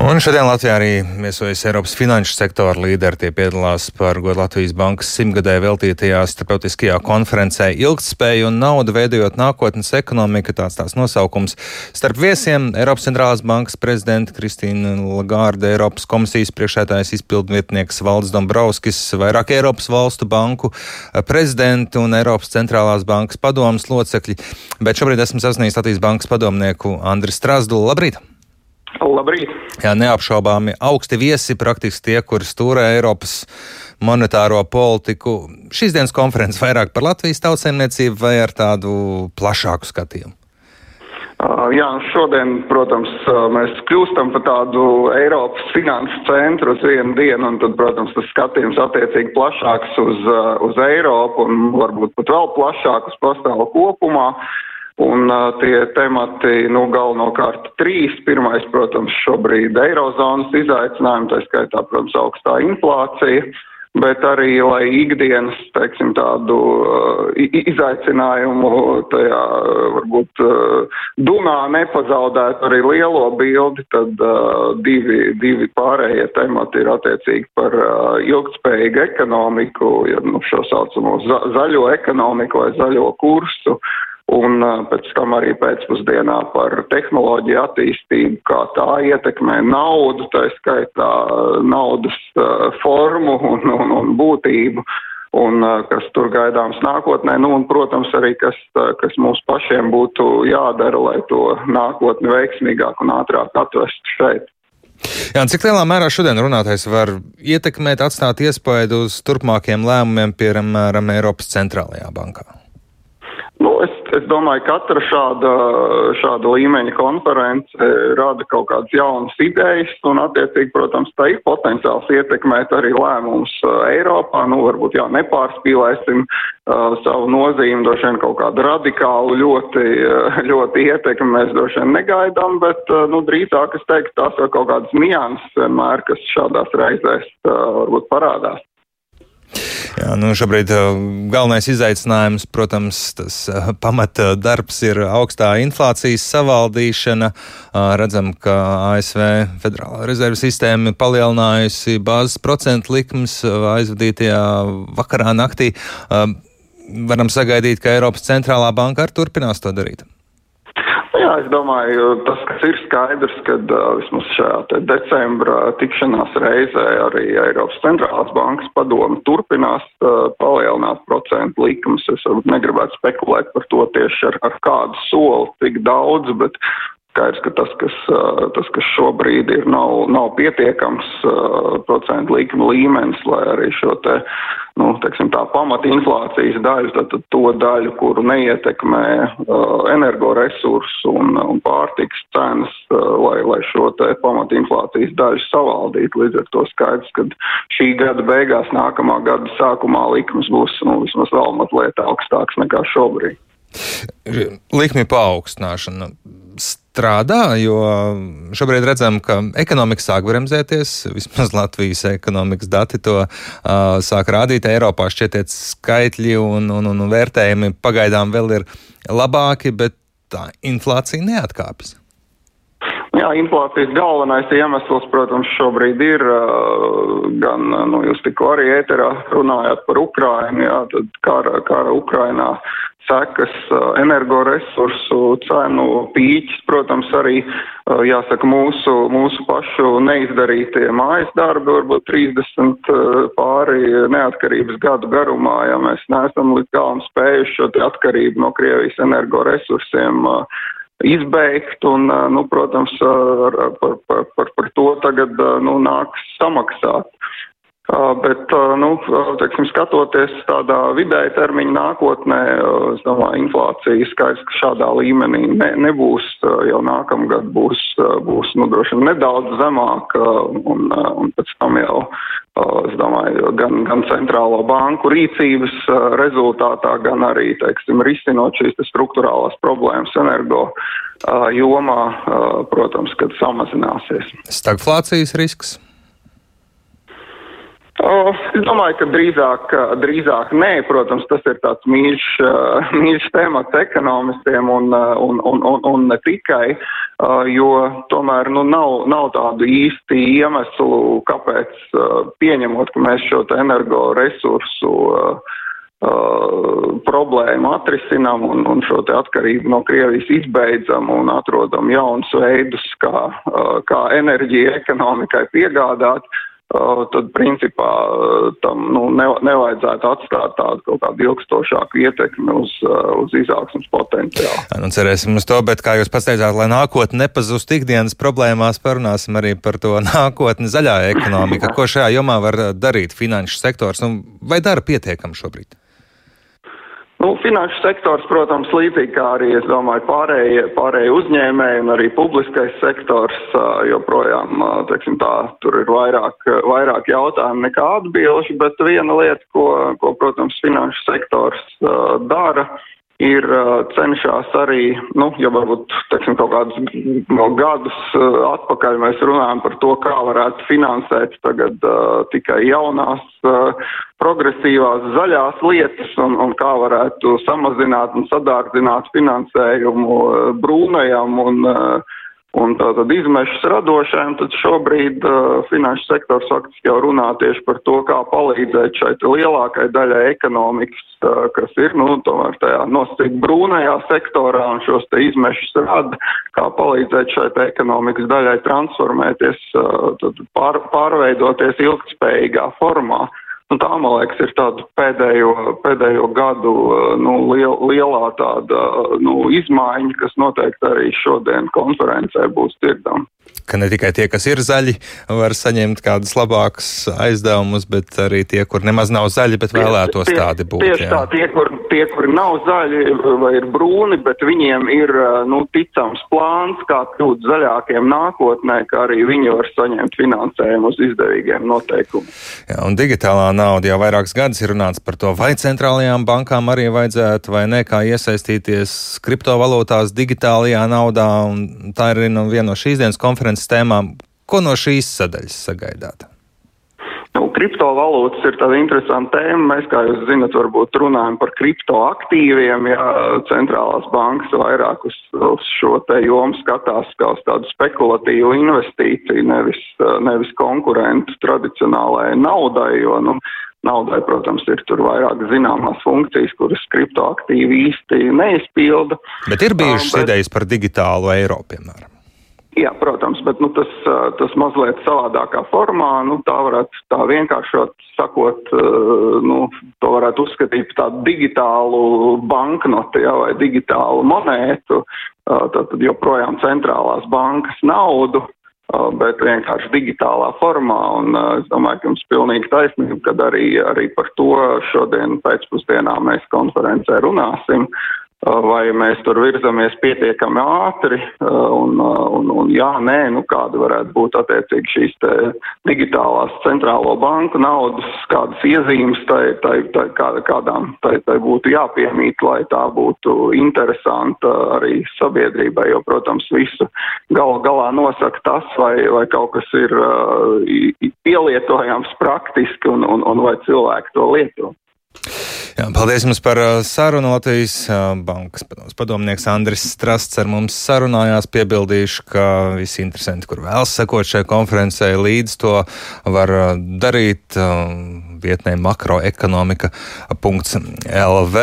Un šodien Latvijā arī viesojas Eiropas finanšu sektora līderi. Tie piedalās par godu Latvijas bankas simtgadē veltītajā starptautiskajā konferencē Ilgtspēja un nauda veidojot nākotnes ekonomiku. Tāds tās nosaukums. Starp viesiem Eiropas centrālās bankas prezidenta Kristīna Lagārda, Eiropas komisijas priekšētājs izpildvietnieks Valds Dombrovskis, vairāk Eiropas valstu banku prezidenti un Eiropas centrālās bankas padomas locekļi. Bet šobrīd esmu sasniedzis Latvijas bankas padomnieku Andris Strazdulu. Labrīt! Labrīt! Jā, neapšaubāmi augsti viesi, praktiski tie, kur stūrē Eiropas monetāro politiku. Šīs dienas konferences vairāk par Latvijas tautsēmniecību vai ar tādu plašāku skatījumu? Uh, jā, šodien, protams, mēs kļūstam par tādu Eiropas finanšu centru uz vienu dienu, un tad, protams, tas skatījums attiecīgi plašāks uz, uz Eiropu un varbūt pat vēl plašāk uz pasauli kopumā. Uh, Un uh, tie temati, nu, galvenokārt trīs. Pirmais, protams, šobrīd eirozonas izaicinājumi, tā skaitā, protams, augstā inflācija, bet arī, lai ikdienas, teiksim, tādu uh, izaicinājumu tajā, varbūt, uh, dunā nepazaudētu arī lielo bildi, tad uh, divi, divi pārējie temati ir attiecīgi par uh, ilgtspējīgu ekonomiku, ja, nu, šo saucamo za zaļo ekonomiku vai zaļo kursu un pēc tam arī pēcpusdienā par tehnoloģiju attīstību, kā tā ietekmē naudu, tā skaitā naudas formu un, un, un būtību, un kas tur gaidāms nākotnē, nu, un, protams, arī kas, kas mums pašiem būtu jādara, lai to nākotni veiksmīgāk un ātrāk atvestu šeit. Jā, cik lielā mērā šodien runātais var ietekmēt, atstāt iespēju uz turpmākiem lēmumiem, piemēram, Eiropas centrālajā bankā? Nu, es, es domāju, ka katra šāda, šāda līmeņa konference rada kaut kādas jaunas idejas, un, attiecīgi, protams, tā ir potenciāls ietekmēt arī lēmumus uh, Eiropā. Nu, varbūt jā, nepārspīlēsim uh, savu nozīmi, droši vien kaut kādu radikālu ļoti, uh, ļoti ietekmi mēs droši vien negaidām, bet, uh, nu, drīzāk es teiktu, tās ir kaut kādas nianses vienmēr, kas šādās reizēs uh, varbūt parādās. Jā, nu šobrīd uh, galvenais izaicinājums, protams, tas uh, pamata darbs ir augstā inflācijas savaldīšana. Redzam, ka ASV Federālā rezervu sistēma palielinājusi bāzes procentu likmes aizvadītajā vakarā naktī. Varam sagaidīt, ka Eiropas centrālā banka arī turpinās to darīt. Jā, es domāju, tas, kas ir skaidrs, ka uh, vismaz šajā decembra tikšanās reizē arī Eiropas centrālās bankas padoma turpinās uh, palielināt procentu likumus. Es varbūt negribētu spekulēt par to tieši ar, ar kādu soli, cik daudz, bet Skaidrs, ka tas, kas, tas, kas šobrīd ir, nav, nav pietiekams procentu likuma līmenis, lai arī šo te, nu, teiksim, tā pamata inflācijas daļu, tad, to daļu, kuru neietekmē energoresursu un, un pārtiks cenas, lai, lai šo te pamata inflācijas daļu savaldītu. Līdz ar to skaidrs, ka šī gada beigās, nākamā gada sākumā likums būs, nu, vismaz vēl mazliet augstāks nekā šobrīd. Likmi paaugstināšana strādā, jo šobrīd redzam, ka ekonomika sāk bremzēties. Vismaz Latvijas ekonomikas dati to uh, sāk rādīt. Eiropā šķietiet skaitļi un, un, un vērtējumi pagaidām vēl ir labāki, bet tā inflācija neatkāpjas. Jā, inflācijas galvenais iemesls, protams, šobrīd ir gan, nu, jūs tikko arī ēterā runājāt par Ukrainu, jā, tad kara, kara Ukrainā sekas, energoresursu cenu pīķis, protams, arī, jāsaka, mūsu, mūsu pašu neizdarītie mājas darbi, varbūt 30 pāri neatkarības gadu garumā, ja mēs neesam līdz galam spējuši šo atkarību no Krievijas energoresursiem izbeigt, un, nu, protams, par, par, par, par to tagad, nu, nāks samaksāt. Bet, nu, teiksim, skatoties tādā vidēja termiņa nākotnē, es domāju, inflācija skaidrs, ka šādā līmenī ne, nebūs, jau nākamgad būs, būs, nu, droši vien nedaudz zemāk, un, un pēc tam jau, es domāju, gan, gan centrālo banku rīcības rezultātā, gan arī, teiksim, risinot šīs struktūrālās problēmas energo jomā, protams, kad samazināsies. Stagflācijas risks? O, es domāju, ka drīzāk, drīzāk nē, protams, tas ir tāds mīļš, mīļš temats ekonomistiem un, un, un, un, un ne tikai, jo tomēr nu, nav, nav tādu īsti iemeslu, kāpēc pieņemot, ka mēs šo energoresursu Uh, problēmu atrisinām un, un šo atkarību no Krievijas izbeidzam un atrodam jaunus veidus, kā, uh, kā enerģiju ekonomikai piegādāt. Uh, tad principā tam nu, ne, nevajadzētu atstāt tādu kaut kādu ilgstošāku ietekmi uz, uz izaugsmas potenciālu. Nu, cerēsim uz to, bet kā jūs pats teicāt, lai nākotne nepazust ikdienas problēmās, parunāsim arī par to nākotni zaļā ekonomika. Ko šajā jomā var darīt finanšu sektors un vai dara pietiekam šobrīd? Nu, finanšu sektors, protams, līdzīgi kā arī, es domāju, pārējie, pārējie uzņēmēji un arī publiskais sektors joprojām, teiksim tā, tur ir vairāk, vairāk jautājumu nekā atbilžu, bet viena lieta, ko, ko protams, finanšu sektors dara, ir cenšas arī, nu, ja varbūt, teiksim, kaut kādus no gadus atpakaļ mēs runājam par to, kā varētu finansēt tagad uh, tikai jaunās uh, progresīvās zaļās lietas un, un kā varētu samazināt un sadārdzināt finansējumu uh, brūnajam un uh, Un tātad izmešas radošajiem, tad šobrīd uh, finanšu sektors faktiski jau runā tieši par to, kā palīdzēt šai lielākai daļai ekonomikas, uh, kas ir, nu, tomēr tajā nosacīt brūnajā sektorā un šos te izmešas rada, kā palīdzēt šai ekonomikas daļai transformēties, uh, pār, pārveidoties ilgtspējīgā formā. Uh, Nu, tā, man liekas, ir tāda pēdējo, pēdējo gadu nu, liel, lielā tāda nu, izmaiņa, kas noteikti arī šodien konferencē būs dzirdama ka ne tikai tie, kas ir zaļi, var saņemt kādus labākus aizdevumus, bet arī tie, kur nemaz nav zaļi, bet vēlētos tie, tādi būt. Tieši jā. tā, tie, kur, tie, kuri nav zaļi vai ir brūni, bet viņiem ir nu, ticams plāns, kā kļūt zaļākiem nākotnē, ka arī viņi var saņemt finansējumu uz izdevīgiem noteikumiem. Jā, un digitālā nauda jau vairākus gadus ir runāts par to, vai centrālajām bankām arī vajadzētu vai ne, kā iesaistīties kriptovalūtās, digitālajā naudā, un tā ir nu, viena no šīs dienas konferences konferences tēmām. Ko no šīs sadaļas sagaidāt? Nu, kriptovalūtas ir tāda interesanta tēma. Mēs, kā jūs zinat, varbūt runājam par kriptoaktīviem, ja centrālās bankas vairāk uz, uz šo te jomu skatās kā uz tādu spekulatīvu investīciju, nevis, nevis konkurentu tradicionālajai naudai, jo, nu, naudai, protams, ir tur vairāk zināmās funkcijas, kuras kriptoaktīvi īsti neizpilda. Bet ir bijušas um, bet... idejas par digitālu eiro, piemēram. Jā, protams, bet nu, tas, tas mazliet savādākā formā, nu, tā varētu tā vienkāršot sakot, nu, to varētu uzskatīt par tādu digitālu banknoti ja, vai digitālu monētu, tad joprojām centrālās bankas naudu, bet vienkārši digitālā formā. Un es domāju, ka jums pilnīgi taisnība, kad arī, arī par to šodien pēcpusdienā mēs konferencē runāsim. Vai mēs tur virzamies pietiekami ātri, un, un, un jā, nē, nu kāda varētu būt attiecīgi šīs digitālās centrālo banku naudas, kādas iezīmes tai, tai, tai, kādām tai, tai būtu jāpiemīt, lai tā būtu interesanta arī sabiedrībai, jo, protams, visu gal, galā nosaka tas, vai, vai kaut kas ir uh, pielietojams praktiski un, un, un vai cilvēki to lieto. Jā, paldies jums par sarunu. Latvijas bankas padomnieks Andris Strasts ar mums sarunājās. Piebildīšu, ka visi interesanti, kur vēlas sekot šai konferencē, līdz to var darīt vietnē makroekonomika.lv.